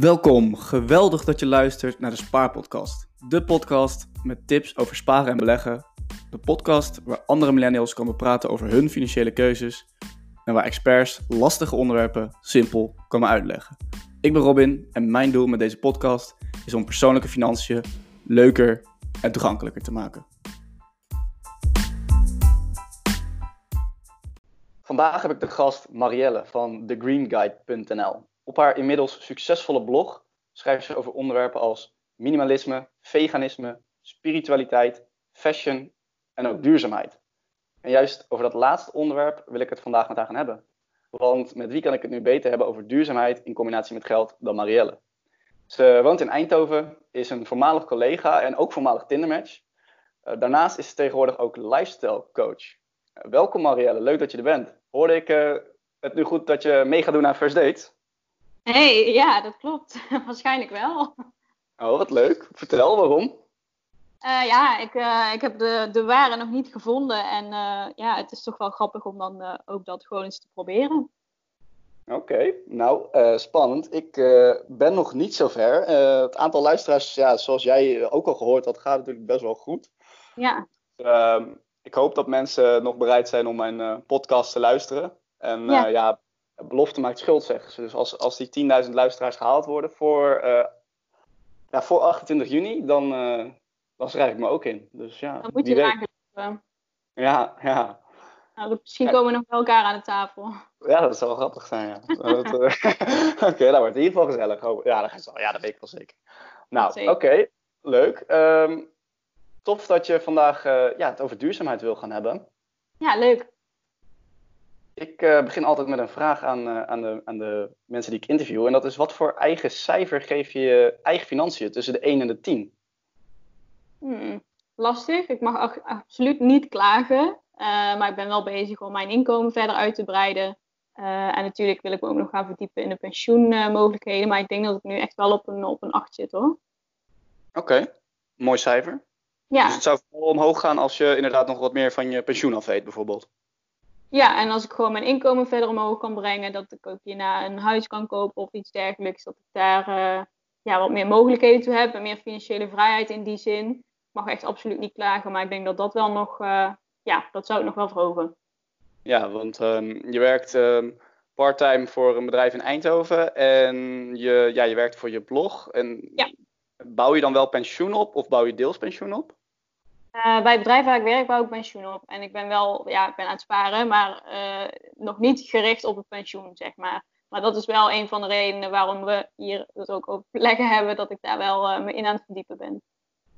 Welkom, geweldig dat je luistert naar de Spaarpodcast. De podcast met tips over sparen en beleggen. De podcast waar andere millennials komen praten over hun financiële keuzes. En waar experts lastige onderwerpen simpel komen uitleggen. Ik ben Robin en mijn doel met deze podcast is om persoonlijke financiën leuker en toegankelijker te maken. Vandaag heb ik de gast Marielle van thegreenguide.nl. Op haar inmiddels succesvolle blog schrijft ze over onderwerpen als minimalisme, veganisme, spiritualiteit, fashion en ook duurzaamheid. En juist over dat laatste onderwerp wil ik het vandaag met haar gaan hebben. Want met wie kan ik het nu beter hebben over duurzaamheid in combinatie met geld dan Marielle? Ze woont in Eindhoven, is een voormalig collega en ook voormalig Tindermatch. Uh, daarnaast is ze tegenwoordig ook lifestyle coach. Uh, welkom Marielle, leuk dat je er bent. Hoorde ik uh, het nu goed dat je mee gaat doen aan First Dates? Hey, ja, dat klopt. Waarschijnlijk wel. Oh, wat leuk. Vertel waarom. Uh, ja, ik, uh, ik heb de, de ware nog niet gevonden. En uh, ja, het is toch wel grappig om dan ook dat gewoon eens te proberen. Oké, okay. nou, spannend. Ik ben nog niet zo ver. het aantal luisteraars, ja, zoals jij ook al gehoord had, gaat natuurlijk best wel goed. Ja. Ehm, ik hoop dat mensen nog bereid zijn om mijn podcast te luisteren. En ja, ja belofte maakt schuld, zeggen ze. Dus als, als die 10.000 luisteraars gehaald worden voor, uh, ja, voor 28 juni, dan, uh, dan schrijf ik me ook in. Dus ja, dan moet je er aangeven. Ja, ja. Nou, misschien komen we nog bij elkaar aan de tafel. Ja, dat zou wel grappig zijn, ja. oké, okay, dat wordt in ieder geval gezellig. Oh, ja, dat, ga ja, dat weet ik wel zeker. Nou, oké, okay, leuk. Um, tof dat je vandaag ja, het over duurzaamheid wil gaan hebben. Ja, leuk. Ik uh, begin altijd met een vraag aan, uh, aan, de, aan de mensen die ik interview. En dat is: wat voor eigen cijfer geef je je eigen financiën tussen de 1 en de 10? Hmm, lastig. Ik mag absoluut niet klagen. Uh, maar ik ben wel bezig om mijn inkomen verder uit te breiden. en natuurlijk wil ik me ook nog gaan verdiepen in de pensioenmogelijkheden. maar ik denk dat ik nu echt wel op een, op een 8 zit hoor. Oké, okay. mooi cijfer. Ja. Dus het zou vooral omhoog gaan als je inderdaad nog wat meer van je pensioen af weet, bijvoorbeeld. Ja, en als ik gewoon mijn inkomen verder omhoog kan brengen, dat ik ook hierna een huis kan kopen of iets dergelijks, dat ik daar uh, ja, wat meer mogelijkheden toe heb en meer financiële vrijheid in die zin. Ik mag echt absoluut niet klagen, maar ik denk dat dat wel nog, uh, ja, dat zou ik nog wel verhogen. Ja, want um, je werkt um, parttime voor een bedrijf in Eindhoven en je, ja, je werkt voor je blog. En ja. bouw je dan wel pensioen op of bouw je deels pensioen op? Uh, bij het bedrijf waar ik werk bouw ik pensioen op. En ik ben wel, ja, ik ben aan het sparen, maar uh, nog niet gericht op het pensioen, zeg maar. Maar dat is wel een van de redenen waarom we hier dus ook overleggen hebben, dat ik daar wel uh, me in aan het verdiepen ben.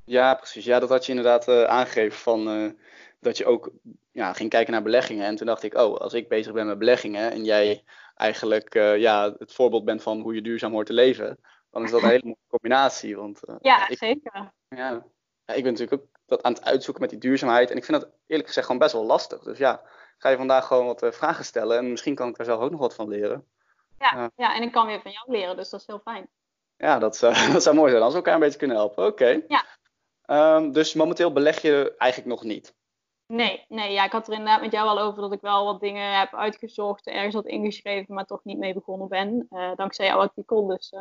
Ja, precies. Ja, dat had je inderdaad aangegeven van dat je ook ja, ging kijken naar beleggingen. En toen dacht ik, oh, als ik bezig ben met beleggingen en jij eigenlijk ja, het voorbeeld bent van hoe je duurzaam hoort te leven, dan is dat een hele mooie combinatie. Want, ja, ik, zeker. Ja, ja, ik ben natuurlijk ook dat aan het uitzoeken met die duurzaamheid. En ik vind dat eerlijk gezegd gewoon best wel lastig. Dus ja, ga je vandaag gewoon wat uh, vragen stellen. En misschien kan ik daar zelf ook nog wat van leren. Ja, uh, ja, en ik kan weer van jou leren, dus dat is heel fijn. Ja, dat, uh, dat zou mooi zijn als we elkaar een beetje kunnen helpen. Oké. Okay. Ja. Um, dus momenteel beleg je eigenlijk nog niet? Nee, nee ja, ik had er inderdaad met jou al over dat ik wel wat dingen heb uitgezocht, ergens had ingeschreven, maar toch niet mee begonnen ben. dankzij jouw artikel, dus...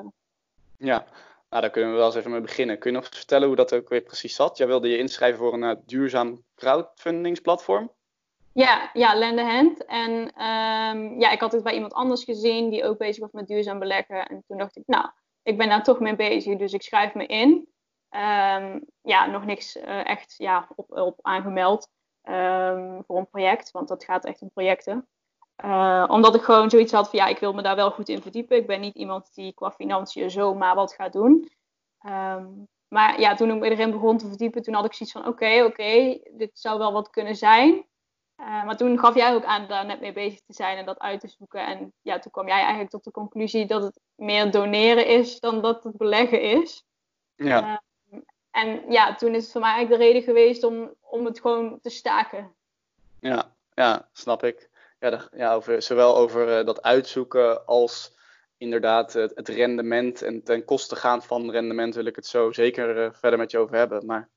Ja, nou, daar kunnen we wel eens even mee beginnen. Kun je nog vertellen hoe dat ook weer precies zat? Jij wilde je inschrijven voor een uh, duurzaam crowdfundingsplatform? Ja, ja, Lend Hand. En um, ja, ik had het bij iemand anders gezien die ook bezig was met duurzaam beleggen. En toen dacht ik, nou, ik ben daar toch mee bezig, dus ik schrijf me in. Um, ja, nog niks uh, echt ja, op, op aangemeld um, voor een project, want dat gaat echt om projecten. Uh, omdat ik gewoon zoiets had van ja, ik wil me daar wel goed in verdiepen. Ik ben niet iemand die qua financiën zomaar wat gaat doen. Um, maar ja, toen ik me erin begon te verdiepen, toen had ik zoiets van oké, okay, oké, okay, dit zou wel wat kunnen zijn. Uh, maar toen gaf jij ook aan daar net mee bezig te zijn en dat uit te zoeken. En ja, toen kwam jij eigenlijk tot de conclusie dat het meer doneren is dan dat het beleggen is. Ja. Uh, en ja, toen is het voor mij eigenlijk de reden geweest om, om het gewoon te staken. Ja, ja, snap ik ja, de, ja, over, zowel over uh, dat uitzoeken als inderdaad het, het, rendement en ten koste gaan van rendement wil ik het zo zeker uh, verder met je over hebben. Maar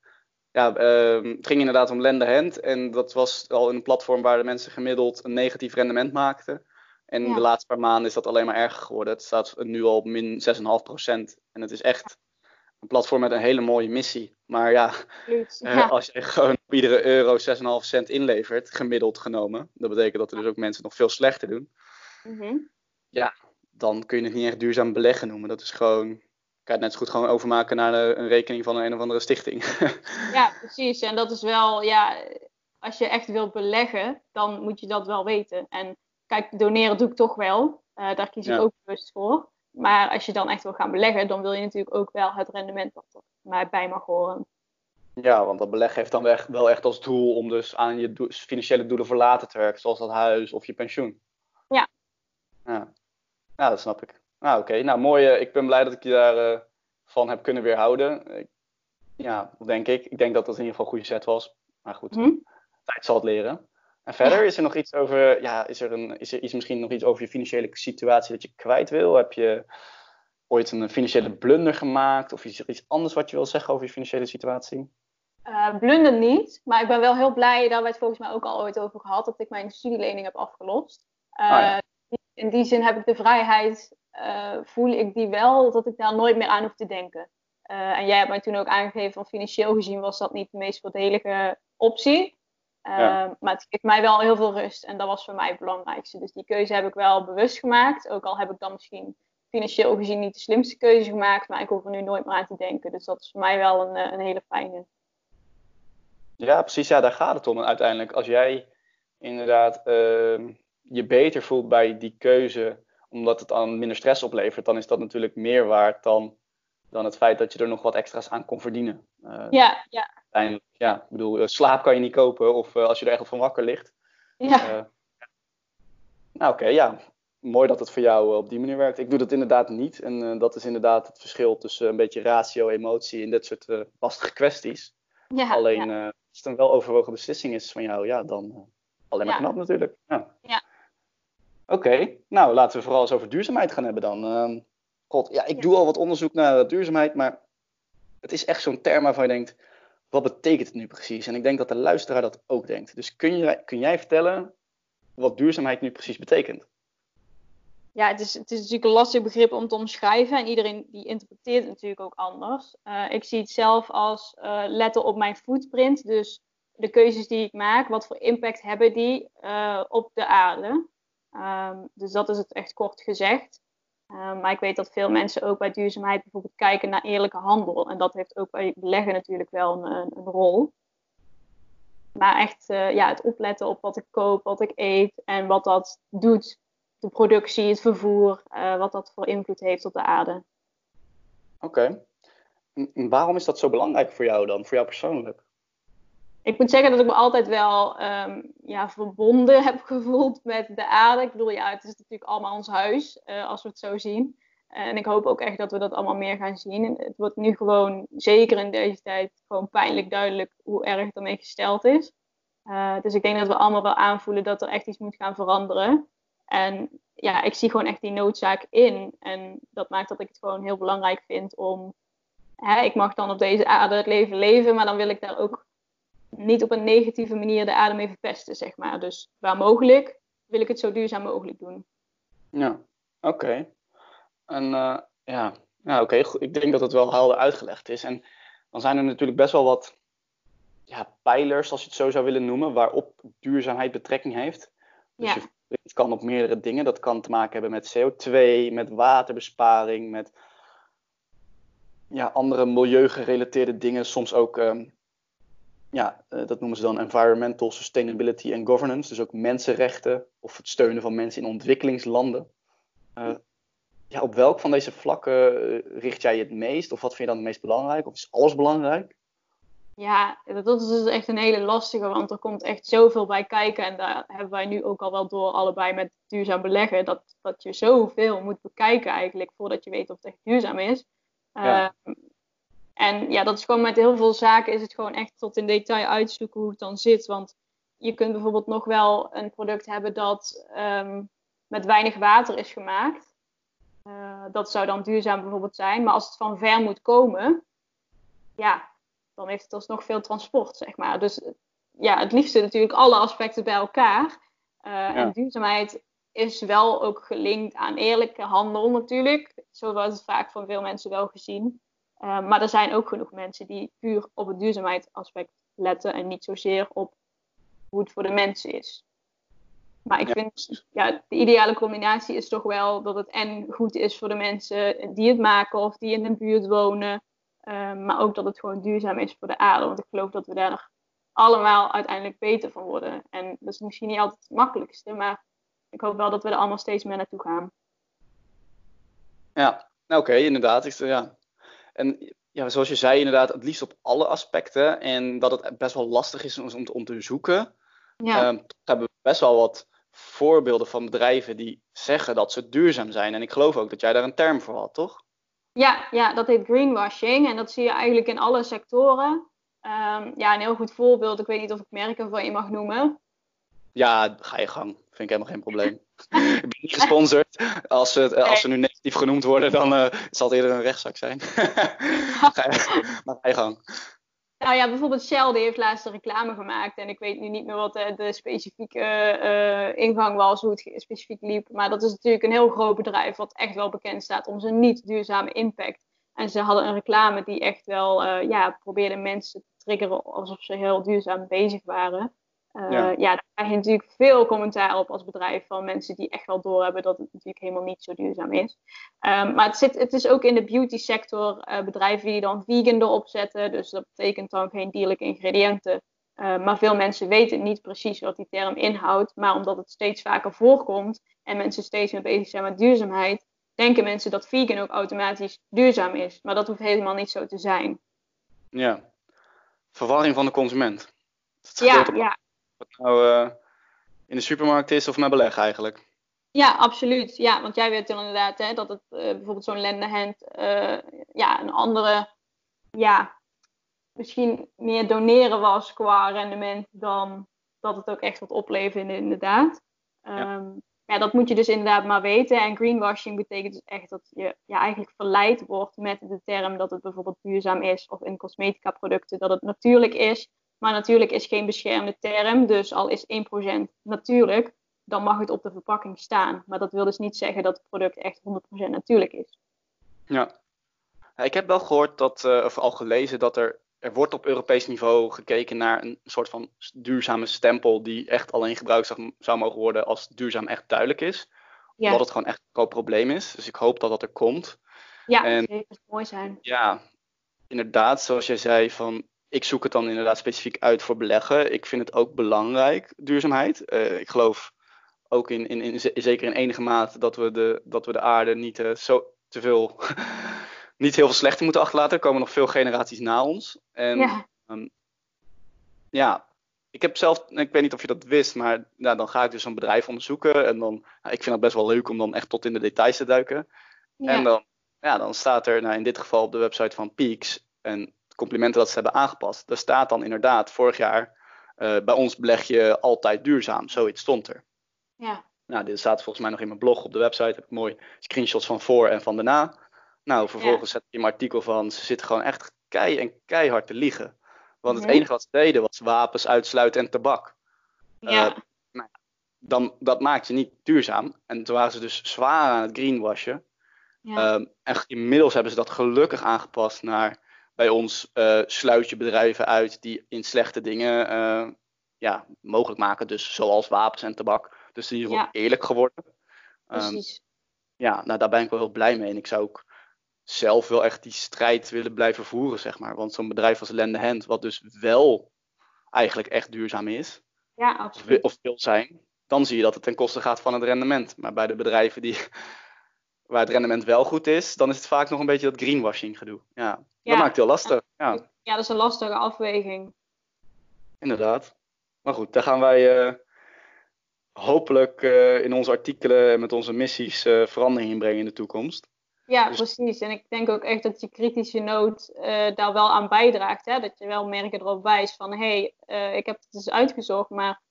ja, uh, het ging inderdaad om lend hand en dat was al een platform waar de mensen gemiddeld een negatief rendement maakten. En Ja. de laatste paar maanden is dat alleen maar erger geworden. Het staat nu al op min 6,5%. En het is echt een platform met een hele mooie missie. Maar ja, eh, Ja. als je gewoon op iedere euro 6,5 cent inlevert, gemiddeld genomen. Dat betekent dat er dus ook mensen nog veel slechter doen. Mhm. Dan kun je het niet echt duurzaam beleggen noemen. Dat is gewoon, kan je het net zo goed gewoon overmaken naar een rekening van een, een of andere stichting. Ja, precies. En dat is wel, ja, als je echt wilt beleggen, dan moet je dat wel weten. En kijk, doneren doe ik toch wel. Eh, daar kies ik Ja. ook bewust voor. Maar als je dan echt wil gaan beleggen, dan wil je natuurlijk ook wel het rendement dat er maar bij mag horen. Ja, want dat beleg heeft dan echt, wel echt als doel om dus aan je financiële doelen voor later te werken, zoals dat huis of je pensioen. Ja. Ja, ja dat snap ik. Nou, oké. Nou, mooi. eh, ik ben blij dat ik je daarvan van heb kunnen weerhouden. Ik- ja, denk ik. Ik denk dat dat in ieder geval een goede set was. Maar goed, Mhm. tijd zal het leren. En verder, is er nog iets over, ja, is er, een, is er iets, misschien nog iets over je financiële situatie dat je kwijt wil? Heb je ooit een financiële blunder gemaakt? Of is er iets anders wat je wil zeggen over je financiële situatie? Eh, blunder niet, maar ik ben wel heel blij, daar hebben we het volgens mij ook al ooit over gehad, dat ik mijn studielening heb afgelost. Eh, ja. In die zin heb ik de vrijheid, eh, voel ik die wel, dat ik daar nooit meer aan hoef te denken. En jij hebt mij toen ook aangegeven, van financieel gezien was dat niet de meest voordelige optie. Eh, Ja. Maar het geeft mij wel heel veel rust en dat was voor mij het belangrijkste. Dus die keuze heb ik wel bewust gemaakt, ook al heb ik dan misschien financieel gezien niet de slimste keuze gemaakt, maar ik hoef er nu nooit meer aan te denken. Dus dat is voor mij wel een, eh, een hele fijne. Ja, precies. Ja, daar gaat het om. En uiteindelijk, als jij inderdaad ehm, je beter voelt bij die keuze, omdat het dan minder stress oplevert, dan is dat natuurlijk meer waard dan, dan het feit dat je er nog wat extra's aan kon verdienen. Eh, Ja, ja, ja, ik bedoel, eh, slaap kan je niet kopen of eh, als je er echt van wakker ligt. ja. Nou, oké, ja. Mooi dat het voor jou op die manier werkt. Ik doe dat inderdaad niet. En dat is inderdaad het verschil tussen een beetje ratio, emotie en dit soort lastige kwesties. ja Alleen ja. als het een weloverwogen beslissing is van jou, ja, dan alleen maar Ja. knap natuurlijk. Ja. Ja. Oké, nou laten we vooral eens over duurzaamheid gaan hebben dan. God, ja, ik Ja. doe al wat onderzoek naar duurzaamheid, maar het is echt zo'n term waarvan je denkt, wat betekent het nu precies? En ik denk dat de luisteraar dat ook denkt. Dus kun, je, kun jij vertellen wat duurzaamheid nu precies betekent? Ja, het is, het is natuurlijk een lastig begrip om te omschrijven. En iedereen die interpreteert het natuurlijk ook anders. Eh, ik zie het zelf als eh, letten op mijn footprint. Dus de keuzes die ik maak, wat voor impact hebben die eh, op de aarde? Ehm, dus dat is het echt kort gezegd. Ehm, maar ik weet dat veel mensen ook bij duurzaamheid bijvoorbeeld kijken naar eerlijke handel. En dat heeft ook bij beleggen natuurlijk wel een, een, rol. Maar echt eh, ja, het opletten op wat ik koop, wat ik eet en wat dat doet de productie, het vervoer, eh, wat dat voor invloed heeft op de aarde. Oké. Waarom is dat zo belangrijk voor jou dan, voor jou persoonlijk? Ik moet zeggen dat ik me altijd wel ehm, ja, verbonden heb gevoeld met de aarde. Ik bedoel, ja, het is natuurlijk allemaal ons huis, eh, als we het zo zien. En ik hoop ook echt dat we dat allemaal meer gaan zien. En het wordt nu gewoon, zeker in deze tijd, gewoon pijnlijk duidelijk hoe erg het ermee gesteld is. Eh, dus ik denk dat we allemaal wel aanvoelen dat er echt iets moet gaan veranderen. En ja, ik zie gewoon echt die noodzaak in. En dat maakt dat ik het gewoon heel belangrijk vind om. Hè, ik mag dan op deze aarde het leven leven, maar dan wil ik daar ook niet op een negatieve manier de aarde mee verpesten, zeg maar. Dus waar mogelijk wil ik het zo duurzaam mogelijk doen. Ja, oké. En eh, ja, ja oké. Ik denk dat het wel helder uitgelegd is. En dan zijn er natuurlijk best wel wat ja, pijlers, als je het zo zou willen noemen, waarop duurzaamheid betrekking heeft. Dus Ja. je, het kan op meerdere dingen. Dat kan te maken hebben met CO2, met waterbesparing, met ja, andere milieugerelateerde dingen. Soms ook, ehm, ja, eh, dat noemen ze dan environmental sustainability and governance. Dus ook mensenrechten of het steunen van mensen in ontwikkelingslanden. Eh, ja, op welk van deze vlakken eh, richt jij je het meest? Of wat vind je dan het meest belangrijk? Of is alles belangrijk? Ja, dat is dus echt een hele lastige, want er komt echt zoveel bij kijken. En daar hebben wij nu ook al wel door, allebei met duurzaam beleggen, dat, dat je zoveel moet bekijken eigenlijk voordat je weet of het echt duurzaam is. Ja. En ja, dat is gewoon met heel veel zaken is het gewoon echt tot in detail uitzoeken hoe het dan zit. Want je kunt bijvoorbeeld nog wel een product hebben dat ehm, met weinig water is gemaakt. Eh, dat zou dan duurzaam bijvoorbeeld zijn. Maar als het van ver moet komen, ja, dan heeft het alsnog veel transport, zeg maar. Dus ja, het liefste natuurlijk alle aspecten bij elkaar. Eh, En duurzaamheid is wel ook gelinkt aan eerlijke handel natuurlijk. Zo wordt het vaak van veel mensen wel gezien. Uh, maar er zijn ook genoeg mensen die puur op het duurzaamheidsaspect letten en niet zozeer op hoe het voor de mensen is. Maar ik vind, ja, de ideale combinatie is toch wel dat het en goed is voor de mensen die het maken of die in de buurt wonen. Uh, maar ook dat het gewoon duurzaam is voor de aarde. Want ik geloof dat we daar allemaal uiteindelijk beter van worden. En dat is misschien niet altijd het makkelijkste, maar ik hoop wel dat we er allemaal steeds meer naartoe gaan. Ja, nou, oké, inderdaad. Ik, ja. En ja, zoals je zei, inderdaad, het liefst op alle aspecten. En dat het best wel lastig is om, te onderzoeken. Ja. Um, hebben we best wel wat voorbeelden van bedrijven die zeggen dat ze duurzaam zijn. En ik geloof ook dat jij daar een term voor had, toch? Ja, ja dat heet greenwashing. En dat zie je eigenlijk in alle sectoren. Um, ja, een heel goed voorbeeld. Ik weet niet of ik merken van je mag noemen. Ja, ga je gang. Vind ik helemaal geen probleem. ik ben niet gesponsord. Als ze, als ze nu negatief genoemd worden, dan uh, zal het eerder een rechtszaak zijn. ga je, maar ga je gang. Nou ja, bijvoorbeeld Shell die heeft laatst een reclame gemaakt. En ik weet nu niet meer wat de, de specifieke uh, ingang was, hoe het specifiek liep. Maar dat is natuurlijk een heel groot bedrijf wat echt wel bekend staat om zijn niet duurzame impact. En ze hadden een reclame die echt wel uh, ja, probeerde mensen te triggeren alsof ze heel duurzaam bezig waren. Uh, ja. ja, daar krijg je natuurlijk veel commentaar op als bedrijf van mensen die echt wel doorhebben dat het natuurlijk helemaal niet zo duurzaam is. Um, maar het, zit, het is ook in de beauty sector uh, bedrijven die dan vegan erop zetten. Dus dat betekent dan geen dierlijke ingrediënten. Uh, maar veel mensen weten niet precies wat die term inhoudt. Maar omdat het steeds vaker voorkomt en mensen steeds meer bezig zijn met duurzaamheid, denken mensen dat vegan ook automatisch duurzaam is. Maar dat hoeft helemaal niet zo te zijn. Ja, verwarring van de consument. Ja, ja, wat nou uh, in de supermarkt is of met beleg eigenlijk. Ja, absoluut. Ja, want jij weet dan inderdaad hè, dat het uh, bijvoorbeeld zo'n lendehand uh, ja, een andere, ja, misschien meer doneren was qua rendement dan dat het ook echt wat opleverde inderdaad. Ja. Um, ja, dat moet je dus inderdaad maar weten. En greenwashing betekent dus echt dat je ja, eigenlijk verleid wordt met de term dat het bijvoorbeeld duurzaam is of in cosmetica producten dat het natuurlijk is. Maar natuurlijk is geen beschermde term, dus al is 1% natuurlijk, dan mag het op de verpakking staan. Maar dat wil dus niet zeggen dat het product echt 100% natuurlijk is. Ja, ik heb wel gehoord dat, uh, of al gelezen dat er, er wordt op Europees niveau gekeken naar een soort van duurzame stempel die echt alleen gebruikt zou, zou mogen worden als duurzaam echt duidelijk is. Ja. Omdat het gewoon echt een groot probleem is. Dus ik hoop dat dat er komt. Ja, en, dat zou mooi zijn. Ja, inderdaad, zoals jij zei, van ik zoek het dan inderdaad specifiek uit voor beleggen. Ik vind het ook belangrijk, duurzaamheid. Uh, ik geloof ook in, in, in, zeker in enige mate dat we de, dat we de aarde niet uh, zo te veel, niet heel veel slechter moeten achterlaten. Er komen nog veel generaties na ons. En ja, um, ja ik heb zelf, ik weet niet of je dat wist, maar nou, dan ga ik dus een bedrijf onderzoeken. En dan, nou, ik vind het best wel leuk om dan echt tot in de details te duiken. Ja. En dan, ja, dan staat er, nou, in dit geval op de website van Peaks, en complimenten dat ze hebben aangepast. Daar staat dan inderdaad vorig jaar, uh, bij ons beleg je altijd duurzaam. Zoiets stond er. Ja. Nou, dit staat volgens mij nog in mijn blog op de website. Heb ik mooi screenshots van voor en van daarna. Nou, vervolgens ja. zet ik in mijn artikel van, ze zitten gewoon echt kei en keihard te liegen. Want het -hmm. enige wat ze deden was wapens uitsluiten en tabak. Ja. Uh, nou, dan, dat maakt je niet duurzaam. En toen waren ze dus zwaar aan het greenwashen. Ja. Um, en inmiddels hebben ze dat gelukkig aangepast naar bij ons uh, sluit je bedrijven uit die in slechte dingen uh, ja, mogelijk maken. Dus zoals wapens en tabak. Dus die is ja. eerlijk geworden. Precies. Um, ja, nou daar ben ik wel heel blij mee. En ik zou ook zelf wel echt die strijd willen blijven voeren, zeg maar. Want zo'n bedrijf als Lende Hand, wat dus wel eigenlijk echt duurzaam is. Ja, absoluut. Of wil zijn. Dan zie je dat het ten koste gaat van het rendement. Maar bij de bedrijven die, waar het rendement wel goed is, dan is het vaak nog een beetje dat greenwashing gedoe. Ja, ja. dat maakt het heel lastig. Ja. ja, dat is een lastige afweging. Inderdaad. Maar goed, daar gaan wij uh, hopelijk uh, in onze artikelen en met onze missies uh, verandering in brengen in de toekomst. Ja, dus... precies. En ik denk ook echt dat je kritische noot daar wel aan bijdraagt. Hè? Dat je wel merken erop wijst van, hé, hey, ik heb het eens uitgezocht, maar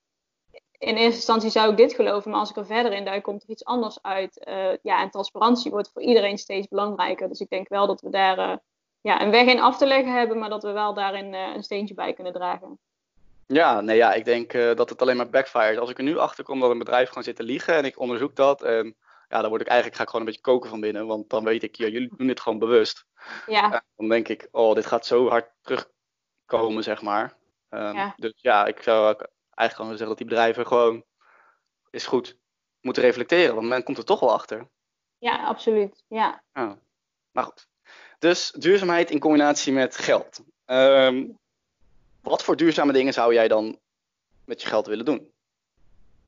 in eerste instantie zou ik dit geloven, maar als ik er verder in duik, komt er iets anders uit. Uh, ja, en transparantie wordt voor iedereen steeds belangrijker. Dus ik denk wel dat we daar uh, ja, een weg in af te leggen hebben, maar dat we wel daarin uh, een steentje bij kunnen dragen. Ja, nee, ja, ik denk dat het alleen maar backfires. Als ik er nu achter kom dat een bedrijf gewoon zit te liegen en ik onderzoek dat, en ja, dan word ik eigenlijk ga ik gewoon een beetje koken van binnen, want dan weet ik, ja, jullie doen dit gewoon bewust. Ja. Dan denk ik, oh, dit gaat zo hard terugkomen, zeg maar. Um, Ja. Dus ja, ik zou eigenlijk gewoon zeggen dat die bedrijven gewoon is goed moeten reflecteren, want men komt er toch wel achter. Ja, absoluut. Ja. Maar goed. Dus duurzaamheid in combinatie met geld. Ehm, wat voor duurzame dingen zou jij dan met je geld willen doen?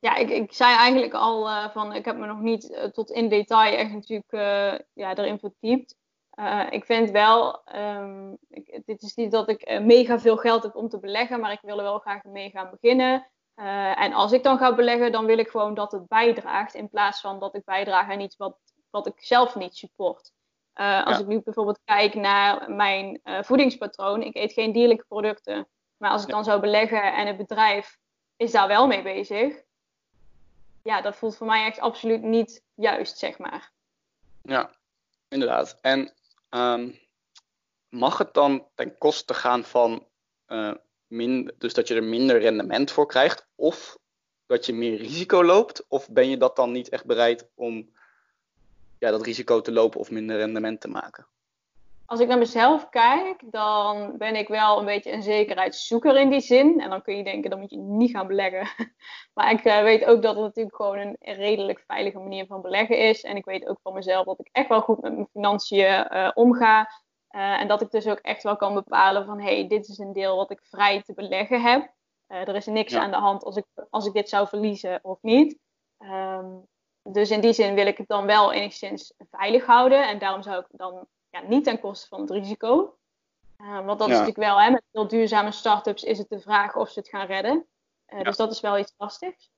Ja, ik, ik zei eigenlijk al eh, van, ik heb me nog niet eh, tot in detail echt natuurlijk eh, ja, erin verdiept. Eh, ik vind wel, ehm, ik, dit is niet dat ik eh, mega veel geld heb om te beleggen, maar ik wil er wel graag mee gaan beginnen. Eh, en als ik dan ga beleggen, dan wil ik gewoon dat het bijdraagt, in plaats van dat ik bijdraag aan iets wat, wat ik zelf niet support. Als Ja. ik nu bijvoorbeeld kijk naar mijn voedingspatroon, ik eet geen dierlijke producten. Maar als ik dan zou beleggen en het bedrijf is daar wel mee bezig, ja, dat voelt voor mij echt absoluut niet juist, zeg maar. Ja, inderdaad. En ehm, mag het dan ten koste gaan van min, dus dat je er minder rendement voor krijgt, of dat je meer risico loopt, of ben je dat dan niet echt bereid om ja, dat risico te lopen of minder rendement te maken? Als ik naar mezelf kijk, dan ben ik wel een beetje een zekerheidszoeker in die zin. En dan kun je denken, dan moet je niet gaan beleggen. Maar ik eh, weet ook dat het natuurlijk gewoon een redelijk veilige manier van beleggen is. En ik weet ook van mezelf dat ik echt wel goed met mijn financiën eh, omga. Eh, en dat ik dus ook echt wel kan bepalen van, hé, hey, dit is een deel wat ik vrij te beleggen heb. Er is niks Ja. aan de hand als ik, als ik dit zou verliezen of niet. Ehm, dus in die zin wil ik het dan wel enigszins veilig houden. En daarom zou ik dan ja, niet ten koste van het risico. Uh, want dat Ja. is natuurlijk wel, hè, met veel duurzame start-ups is het de vraag of ze het gaan redden. Uh, Ja. Dus dat is wel iets lastigs.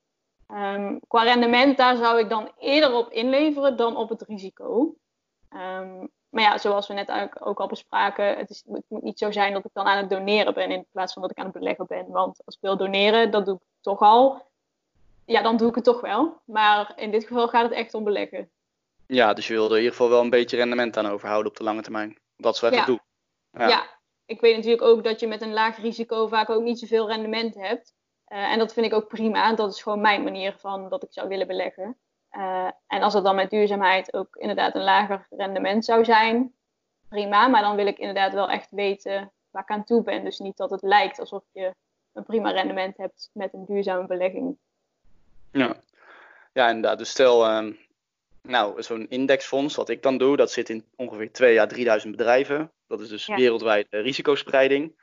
Um, qua rendement, daar zou ik dan eerder op inleveren dan op het risico. Um, maar ja, zoals we net ook al bespraken, het, is, het moet niet zo zijn dat ik dan aan het doneren ben in plaats van dat ik aan het beleggen ben. Want als ik wil doneren, dat doe ik toch al. Ja, dan doe ik het toch wel. Maar in dit geval gaat het echt om beleggen. Ja, dus je wilde in ieder geval wel een beetje rendement aan overhouden op de lange termijn. Dat is wat ik Ja. doe. Ja. Ja. ik weet natuurlijk ook dat je met een laag risico vaak ook niet zoveel rendement hebt. Uh, en dat vind ik ook prima. Dat is gewoon mijn manier van dat ik zou willen beleggen. Uh, en als het dan met duurzaamheid ook inderdaad een lager rendement zou zijn, prima. Maar dan wil ik inderdaad wel echt weten waar ik aan toe ben. Dus niet dat het lijkt alsof je een prima rendement hebt met een duurzame belegging. Ja, ja inderdaad. Dus stel, uh, nou, zo'n indexfonds, wat ik dan doe, dat zit in ongeveer 2 à 3000 bedrijven. Dat is dus Ja. wereldwijd risicospreiding.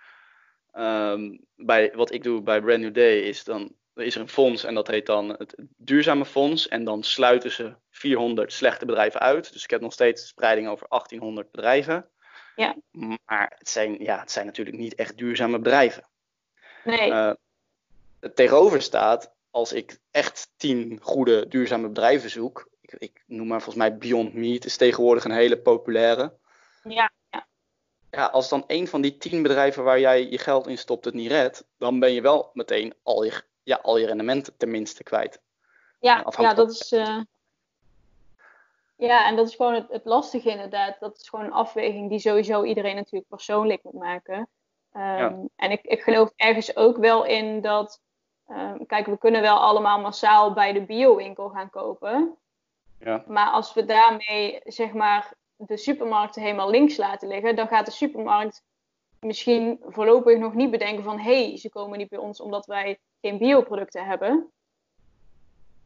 Um, bij, wat ik doe bij Brand New Day is dan is er een fonds en dat heet dan het duurzame fonds. En dan sluiten ze 400 slechte bedrijven uit. Dus ik heb nog steeds spreiding over 1800 bedrijven. Ja. Maar het zijn, ja, het zijn natuurlijk niet echt duurzame bedrijven. Nee. Uh, het tegenover staat, als ik echt 10 goede duurzame bedrijven zoek. Ik, ik noem maar volgens mij Beyond Meat is tegenwoordig een hele populaire. Ja, ja. Ja, als dan een van die 10 bedrijven waar jij je geld in stopt het niet redt, dan ben je wel meteen al je, ja, al je rendementen tenminste kwijt. Ja, ja dat is. Uh... Ja, en dat is gewoon het, het, lastige inderdaad. Dat is gewoon een afweging die sowieso iedereen natuurlijk persoonlijk moet maken. Um, ja. En ik, ik geloof ergens ook wel in dat. Um, kijk, we kunnen wel allemaal massaal bij de biowinkel gaan kopen. Ja. Maar als we daarmee, zeg maar, de supermarkten helemaal links laten liggen, dan gaat de supermarkt misschien voorlopig nog niet bedenken van hé, hey, ze komen niet bij ons omdat wij geen bioproducten hebben.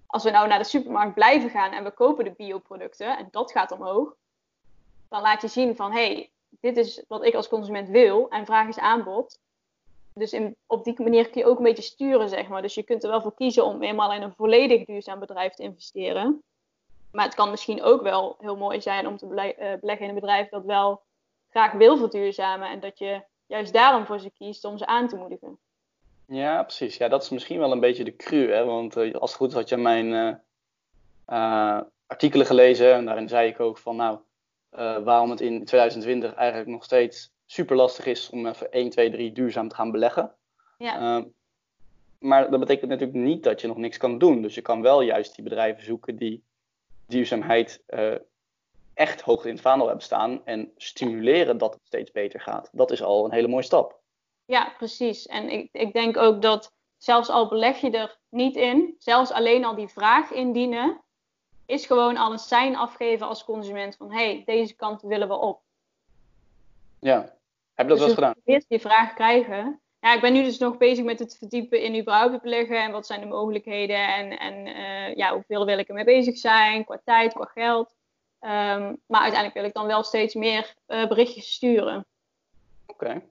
Als we nou naar de supermarkt blijven gaan en we kopen de bioproducten en dat gaat omhoog, dan laat je zien van hé, hey, dit is wat ik als consument wil en vraag is aanbod. Dus in, op die manier kun je ook een beetje sturen, zeg maar. Dus je kunt er wel voor kiezen om eenmaal in een volledig duurzaam bedrijf te investeren. Maar het kan misschien ook wel heel mooi zijn om te beleggen in een bedrijf dat wel graag wil verduurzamen. En dat je juist daarom voor ze kiest om ze aan te moedigen. Ja, precies. Ja, dat is misschien wel een beetje de cru. Hè? Want uh, als het goed is had je mijn uh, uh, artikelen gelezen. En daarin zei ik ook van nou, waarom het in 2020 eigenlijk nog steeds super lastig is om even 1, 2, 3 duurzaam te gaan beleggen. Ja. Uh, maar dat betekent natuurlijk niet dat je nog niks kan doen. Dus je kan wel juist die bedrijven zoeken die duurzaamheid uh, echt hoog in het vaandel hebben staan. En stimuleren dat het steeds beter gaat. Dat is al een hele mooie stap. Ja, precies. En ik, ik denk ook dat zelfs al beleg je er niet in, zelfs alleen al die vraag indienen, is gewoon al een sein afgeven als consument van hé, hey, deze kant willen we op. Ja, heb je dat dus wel eens gedaan? Eerst die vraag krijgen. Ja, ik ben nu dus nog bezig met het verdiepen in überhaupt beleggen en wat zijn de mogelijkheden en, en uh, ja, hoeveel wil ik ermee bezig zijn, qua tijd, qua geld. Um, maar uiteindelijk wil ik dan wel steeds meer uh, berichtjes sturen. Oké,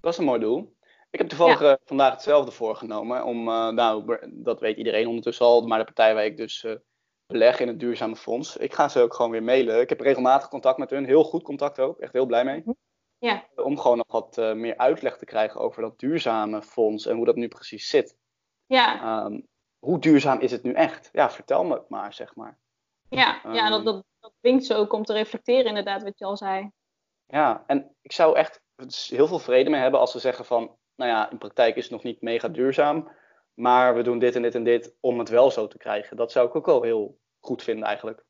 dat is een mooi doel. Ik heb toevallig ja. uh, vandaag hetzelfde voorgenomen. Om, nou, dat weet iedereen ondertussen al, maar de partij waar ik dus beleg in het duurzame fonds. Ik ga ze ook gewoon weer mailen. Ik heb regelmatig contact met hun, heel goed contact ook, echt heel blij mee. Mhm. Ja. Om gewoon nog wat uh, meer uitleg te krijgen over dat duurzame fonds en hoe dat nu precies zit. Ja. Um, hoe duurzaam is het nu echt? Ja, vertel me het maar, zeg maar. Ja, um, ja dat, dat, dat dwingt zo ook om te reflecteren, inderdaad, wat je al zei. Ja, en ik zou echt heel veel vrede mee hebben als ze zeggen van, nou ja, in praktijk is het nog niet mega duurzaam, maar we doen dit en dit en dit om het wel zo te krijgen. Dat zou ik ook wel heel goed vinden eigenlijk.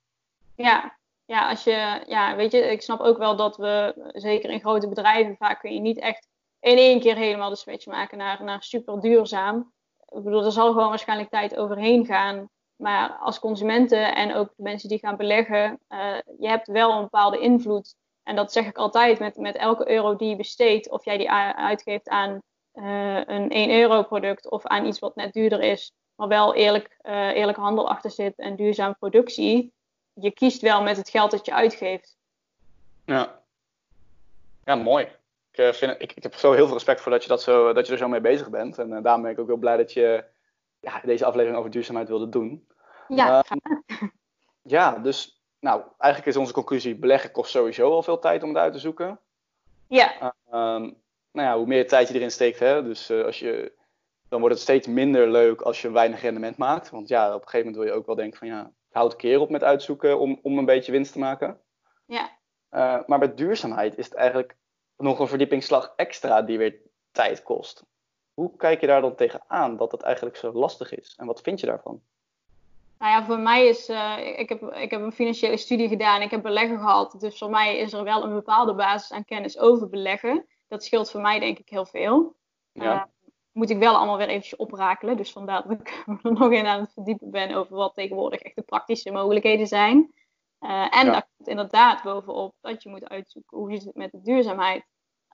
Ja, ja, als je, ja, weet je, ik snap ook wel dat we, zeker in grote bedrijven, vaak kun je niet echt in één keer helemaal de switch maken naar, naar super duurzaam. Ik bedoel, er zal gewoon waarschijnlijk tijd overheen gaan. Maar als consumenten en ook de mensen die gaan beleggen, uh, je hebt wel een bepaalde invloed. En dat zeg ik altijd met, met elke euro die je besteedt, of jij die uitgeeft aan uh, een 1 euro product of aan iets wat net duurder is, maar wel eerlijk, uh, eerlijke handel achter zit en duurzame productie je kiest wel met het geld dat je uitgeeft. Ja, ja mooi. Ik, uh, vind, ik, ik heb zo heel veel respect voor dat je, dat zo, dat je er zo mee bezig bent. En uh, daarom ben ik ook heel blij dat je ja, deze aflevering over duurzaamheid wilde doen. Ja, uh, Ja, dus nou, eigenlijk is onze conclusie: beleggen kost sowieso al veel tijd om het uit te zoeken. Ja. Um, nou ja, hoe meer tijd je erin steekt, hè, dus als je, dan wordt het steeds minder leuk als je weinig rendement maakt. Want ja, op een gegeven moment wil je ook wel denken van ja, houd een keer op met uitzoeken om, om een beetje winst te maken. Ja. Uh, maar bij duurzaamheid is het eigenlijk nog een verdiepingsslag extra die weer tijd kost. Hoe kijk je daar dan tegenaan dat het eigenlijk zo lastig is? En wat vind je daarvan? Nou ja, voor mij is, uh, ik, heb, ik heb een financiële studie gedaan, ik heb beleggen gehad. Dus voor mij is er wel een bepaalde basis aan kennis over beleggen. Dat scheelt voor mij denk ik heel veel. Ja. Moet ik wel allemaal weer eventjes oprakelen. Dus vandaar dat ik er nog in aan het verdiepen ben over wat tegenwoordig echt de praktische mogelijkheden zijn. Uh, en ja. daar komt inderdaad bovenop dat je moet uitzoeken hoe zit het met de duurzaamheid.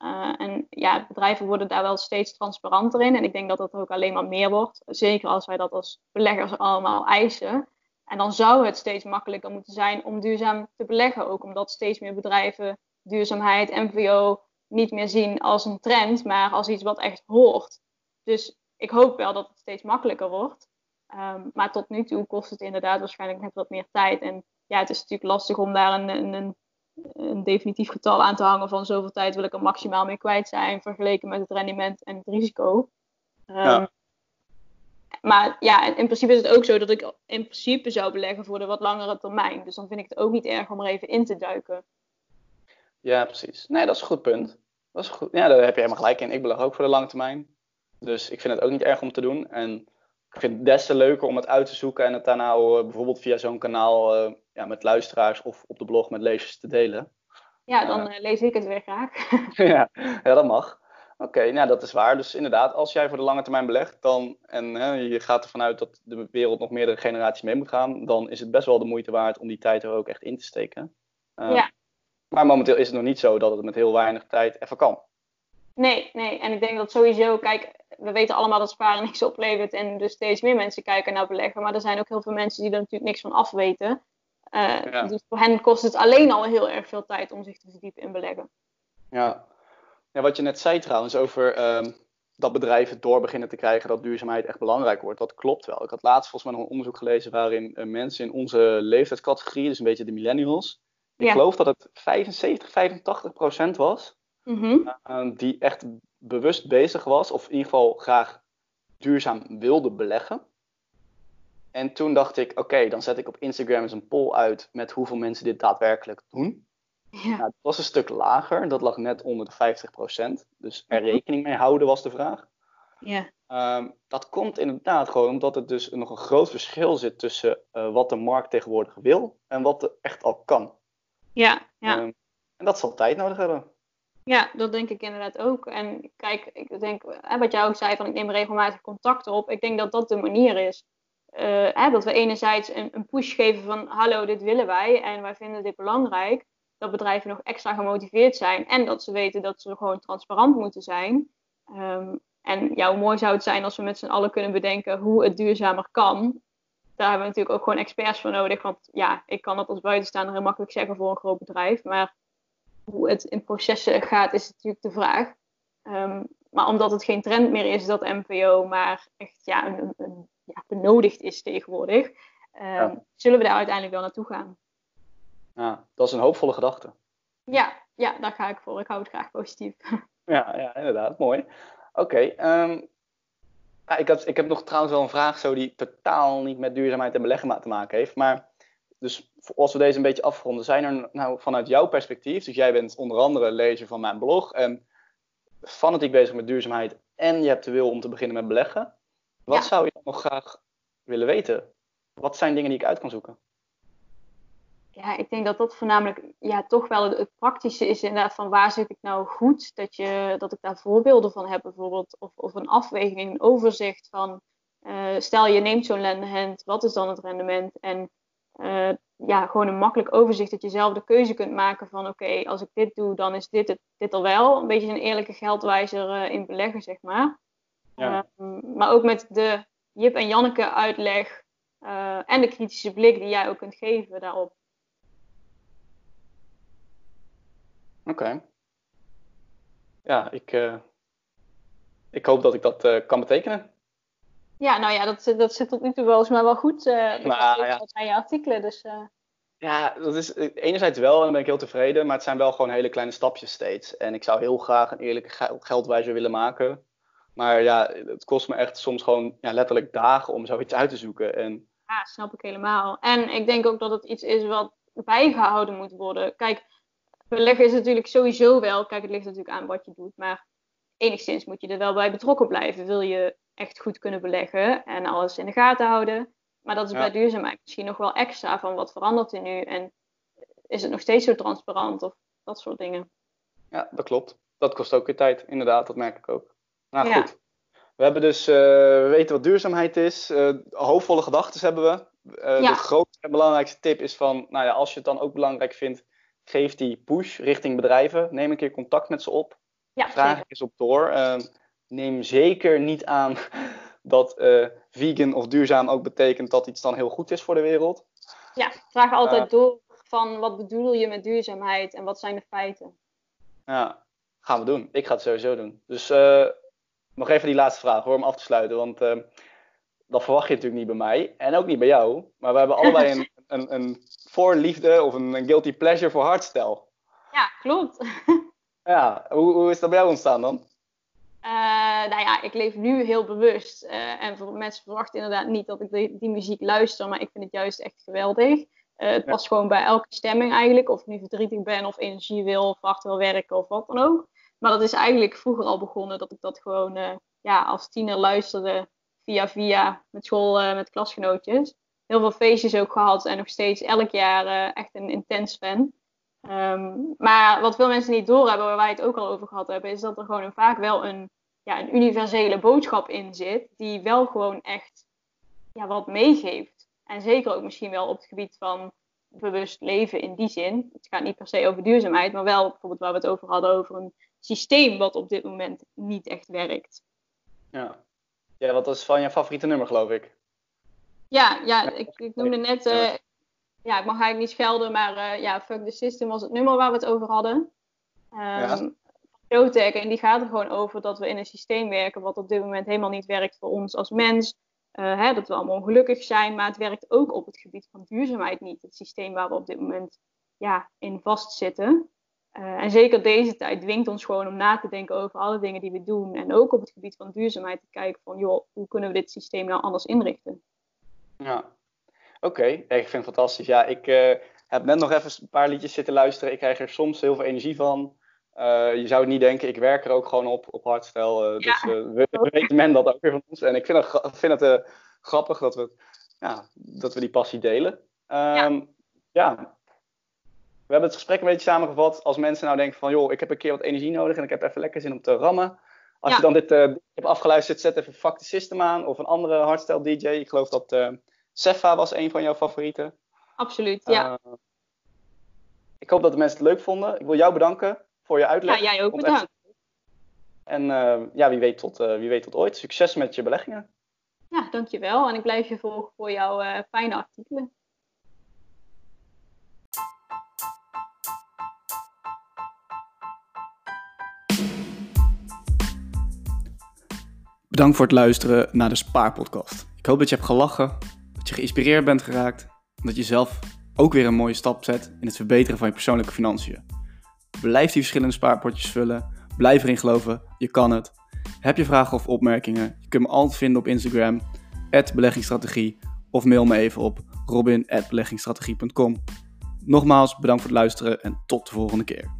Uh, en ja, bedrijven worden daar wel steeds transparanter in. En ik denk dat dat ook alleen maar meer wordt. Zeker als wij dat als beleggers allemaal eisen. En dan zou het steeds makkelijker moeten zijn om duurzaam te beleggen. Ook omdat steeds meer bedrijven duurzaamheid, MVO niet meer zien als een trend, maar als iets wat echt hoort. Dus ik hoop wel dat het steeds makkelijker wordt. Um, maar tot nu toe kost het inderdaad waarschijnlijk net wat meer tijd. En ja, het is natuurlijk lastig om daar een, een, een, een definitief getal aan te hangen van zoveel tijd wil ik er maximaal mee kwijt zijn, vergeleken met het rendement en het risico. Um, ja. Maar ja, in principe is het ook zo dat ik in principe zou beleggen voor de wat langere termijn. Dus dan vind ik het ook niet erg om er even in te duiken. Ja, precies. Nee, dat is een goed punt. Dat is goed. Ja, daar heb je helemaal gelijk in. Ik beleg ook voor de lange termijn. Dus ik vind het ook niet erg om te doen. En ik vind het des te leuker om het uit te zoeken en het daarna uh, bijvoorbeeld via zo'n kanaal uh, ja, met luisteraars of op de blog met lezers te delen. Ja, dan uh, lees ik het weer graag. ja, ja, dat mag. Oké, okay, nou dat is waar. Dus inderdaad, als jij voor de lange termijn belegt dan, en je gaat ervan uit dat de wereld nog meerdere generaties mee moet gaan, dan is het best wel de moeite waard om die tijd er ook echt in te steken. ja. Maar momenteel is het nog niet zo dat het met heel weinig tijd even kan. Nee, nee. En ik denk dat sowieso, kijk, we weten allemaal dat sparen niks oplevert en dus steeds meer mensen kijken naar beleggen. Maar er zijn ook heel veel mensen die er natuurlijk niks van afweten. Uh, ja. Dus voor hen kost het alleen al heel erg veel tijd om zich te verdiepen in beleggen. Ja, ja wat je net zei trouwens over um, dat bedrijven door beginnen te krijgen dat duurzaamheid echt belangrijk wordt. Dat klopt wel. Ik had laatst volgens mij nog een onderzoek gelezen waarin uh, mensen in onze leeftijdscategorie, dus een beetje de millennials, ik Ja. geloof dat het 75, 85 procent was, Mhm. uh, die echt bewust bezig was, of in ieder geval graag duurzaam wilde beleggen. En toen dacht ik, oké, dan zet ik op Instagram eens een poll uit met hoeveel mensen dit daadwerkelijk doen. Ja. Nou, dat was een stuk lager, dat lag net onder de 50%. Dus er rekening mee houden was de vraag. Ja. Ehm, dat komt inderdaad gewoon omdat er dus nog een groot verschil zit tussen eh, wat de markt tegenwoordig wil en wat er echt al kan. Ja. Ja. Ehm, en dat zal tijd nodig hebben. Ja, dat denk ik inderdaad ook. En kijk, ik denk, wat jij ook zei, van ik neem regelmatig contact op. Ik denk dat dat de manier is. Uh, dat we enerzijds een, een, push geven van hallo, dit willen wij en wij vinden dit belangrijk. Dat bedrijven nog extra gemotiveerd zijn en dat ze weten dat ze gewoon transparant moeten zijn. Um, en ja, hoe mooi zou het zijn als we met z'n allen kunnen bedenken hoe het duurzamer kan. Daar hebben we natuurlijk ook gewoon experts voor nodig. Want ja, ik kan dat als buitenstaander heel makkelijk zeggen voor een groot bedrijf. Maar hoe het in processen gaat, is natuurlijk de vraag. Um, maar omdat het geen trend meer is dat MPO, maar echt ja, een, een, ja, benodigd is tegenwoordig, um, zullen we daar uiteindelijk wel naartoe gaan. Ja, dat is een hoopvolle gedachte. Ja, ja, daar ga ik voor. Ik hou het graag positief. Ja, ja inderdaad. Mooi. Oké. Ehm, ik, ik heb nog trouwens wel een vraag zo die totaal niet met duurzaamheid en beleggen te maken heeft. Maar dus als we deze een beetje afronden, zijn er nou vanuit jouw perspectief, dus jij bent onder andere lezer van mijn blog en fanatiek bezig met duurzaamheid en je hebt de wil om te beginnen met beleggen. Wat zou je nog graag willen weten? Wat zijn dingen die ik uit kan zoeken? Ja, ik denk dat dat voornamelijk ja, toch wel het, praktische is inderdaad van waar zit ik nou goed? Dat, je, dat ik daar voorbeelden van heb bijvoorbeeld. Of, of een afweging, een overzicht van uh, stel je neemt zo'n lendehand, wat is dan het rendement? En uh, ja, gewoon een makkelijk overzicht dat je zelf de keuze kunt maken van oké, als ik dit doe, dan is dit, het, dit al wel. Een beetje een eerlijke geldwijzer uh, in beleggen, zeg maar. Ja. maar ook met de Jip en Janneke uitleg en de kritische blik die jij ook kunt geven daarop. Oké. Ja, ik, ik hoop dat ik dat kan betekenen. Ja, nou ja, dat, dat zit tot nu toe wel eens maar wel goed. Uh, nou, ja. aan je artikelen, dus... Ja, dat is enerzijds wel en dan ben ik heel tevreden, maar het zijn wel gewoon hele kleine stapjes steeds. En ik zou heel graag een eerlijke geldwijzer willen maken. Maar ja, het kost me echt soms gewoon ja, letterlijk dagen om zoiets uit te zoeken. En... Ja, snap ik helemaal. En ik denk ook dat het iets is wat bijgehouden moet worden. Kijk, beleggen is natuurlijk sowieso wel, kijk, het ligt natuurlijk aan wat je doet, maar enigszins moet je er wel bij betrokken blijven. Wil je echt goed kunnen beleggen en alles in de gaten houden. Maar dat is bij duurzaamheid misschien nog wel extra van wat verandert er nu en is het nog steeds zo transparant of dat soort dingen. Ja, dat klopt. Dat kost ook weer tijd, inderdaad, dat merk ik ook. Nou goed. We hebben dus, uh, we weten wat duurzaamheid is. Uh, hoopvolle gedachten hebben we. Uh, De grootste en belangrijkste tip is van, nou ja, als je het dan ook belangrijk vindt, geef die push richting bedrijven. Neem een keer contact met ze op. Ja, Vraag eens op door. Neem zeker niet aan dat uh, vegan of duurzaam ook betekent dat iets dan heel goed is voor de wereld. Ja, vraag altijd uh, door van wat bedoel je met duurzaamheid en wat zijn de feiten. Ja, gaan we doen. Ik ga het sowieso doen. Dus uh, nog even die laatste vraag hoor, om af te sluiten. Want dat verwacht je natuurlijk niet bij mij en ook niet bij jou. Maar we hebben allebei een, een, een voorliefde of een, een guilty pleasure voor hardstyle. Ja, klopt. ja, hoe, hoe is dat bij jou ontstaan dan? Uh, nou ja, ik leef nu heel bewust. Uh, en mensen verwachten inderdaad niet dat ik die, die, muziek luister, maar ik vind het juist echt geweldig. Uh, het past gewoon bij elke stemming eigenlijk. Of ik nu verdrietig ben, of energie wil, of hard wil werken, of wat dan ook. Maar dat is eigenlijk vroeger al begonnen dat ik dat gewoon ja, als tiener luisterde via via met school, met klasgenootjes heel veel feestjes ook gehad en nog steeds elk jaar echt een intens fan. Um, maar wat veel mensen niet doorhebben, waar wij het ook al over gehad hebben, is dat er gewoon vaak wel een, ja, een universele boodschap in zit, die wel gewoon echt ja, wat meegeeft. En zeker ook misschien wel op het gebied van bewust leven in die zin. Het gaat niet per se over duurzaamheid, maar wel bijvoorbeeld waar we het over hadden, over een systeem wat op dit moment niet echt werkt. Ja, ja wat is van je favoriete nummer, geloof ik? Ja, ja ik, ik noemde net, uh, ja, ik mag eigenlijk niet schelden, maar uh, ja, Fuck the System was het nummer waar we het over hadden. Um, ja. En die gaat er gewoon over dat we in een systeem werken wat op dit moment helemaal niet werkt voor ons als mens. Uh, hè, dat we allemaal ongelukkig zijn, maar het werkt ook op het gebied van duurzaamheid niet. Het systeem waar we op dit moment ja, in vastzitten. Uh, en zeker deze tijd dwingt ons gewoon om na te denken over alle dingen die we doen. En ook op het gebied van duurzaamheid te kijken van, joh, hoe kunnen we dit systeem nou anders inrichten? Ja, oké. Ik vind het fantastisch. Ja, ik uh, heb net nog even een paar liedjes zitten luisteren. Ik krijg er soms heel veel energie van. Uh, je zou het niet denken, ik werk er ook gewoon op, op hardstyle. Uh, dus we, weten men dat ook weer van ons. En ik vind het, vind het grappig dat we, ja, dat we die passie delen. Um, ja. we hebben het gesprek een beetje samengevat. Als mensen nou denken van, joh, ik heb een keer wat energie nodig en ik heb even lekker zin om te rammen. Als je dan dit uh, hebt afgeluisterd, zet even Fuck the System aan of een andere hardstyle DJ. Ik geloof dat uh, Cefa was een van jouw favorieten. Absoluut, ja. Uh, ik hoop dat de mensen het leuk vonden. Ik wil jou bedanken voor je uitleg. Ja, jij ook bedankt. En ja, wie weet, tot, wie weet tot ooit. Succes met je beleggingen. Ja, dankjewel. En ik blijf je volgen voor jouw fijne artikelen. Bedankt voor het luisteren naar de Spaarpodcast. Ik hoop dat je hebt gelachen, dat je geïnspireerd bent geraakt en dat je zelf ook weer een mooie stap zet in het verbeteren van je persoonlijke financiën. Blijf die verschillende spaarpotjes vullen, blijf erin geloven, je kan het. Heb je vragen of opmerkingen? Je kunt me altijd vinden op Instagram, beleggingsstrategie, of mail me even op robin.beleggingsstrategie.com. Nogmaals, bedankt voor het luisteren en tot de volgende keer.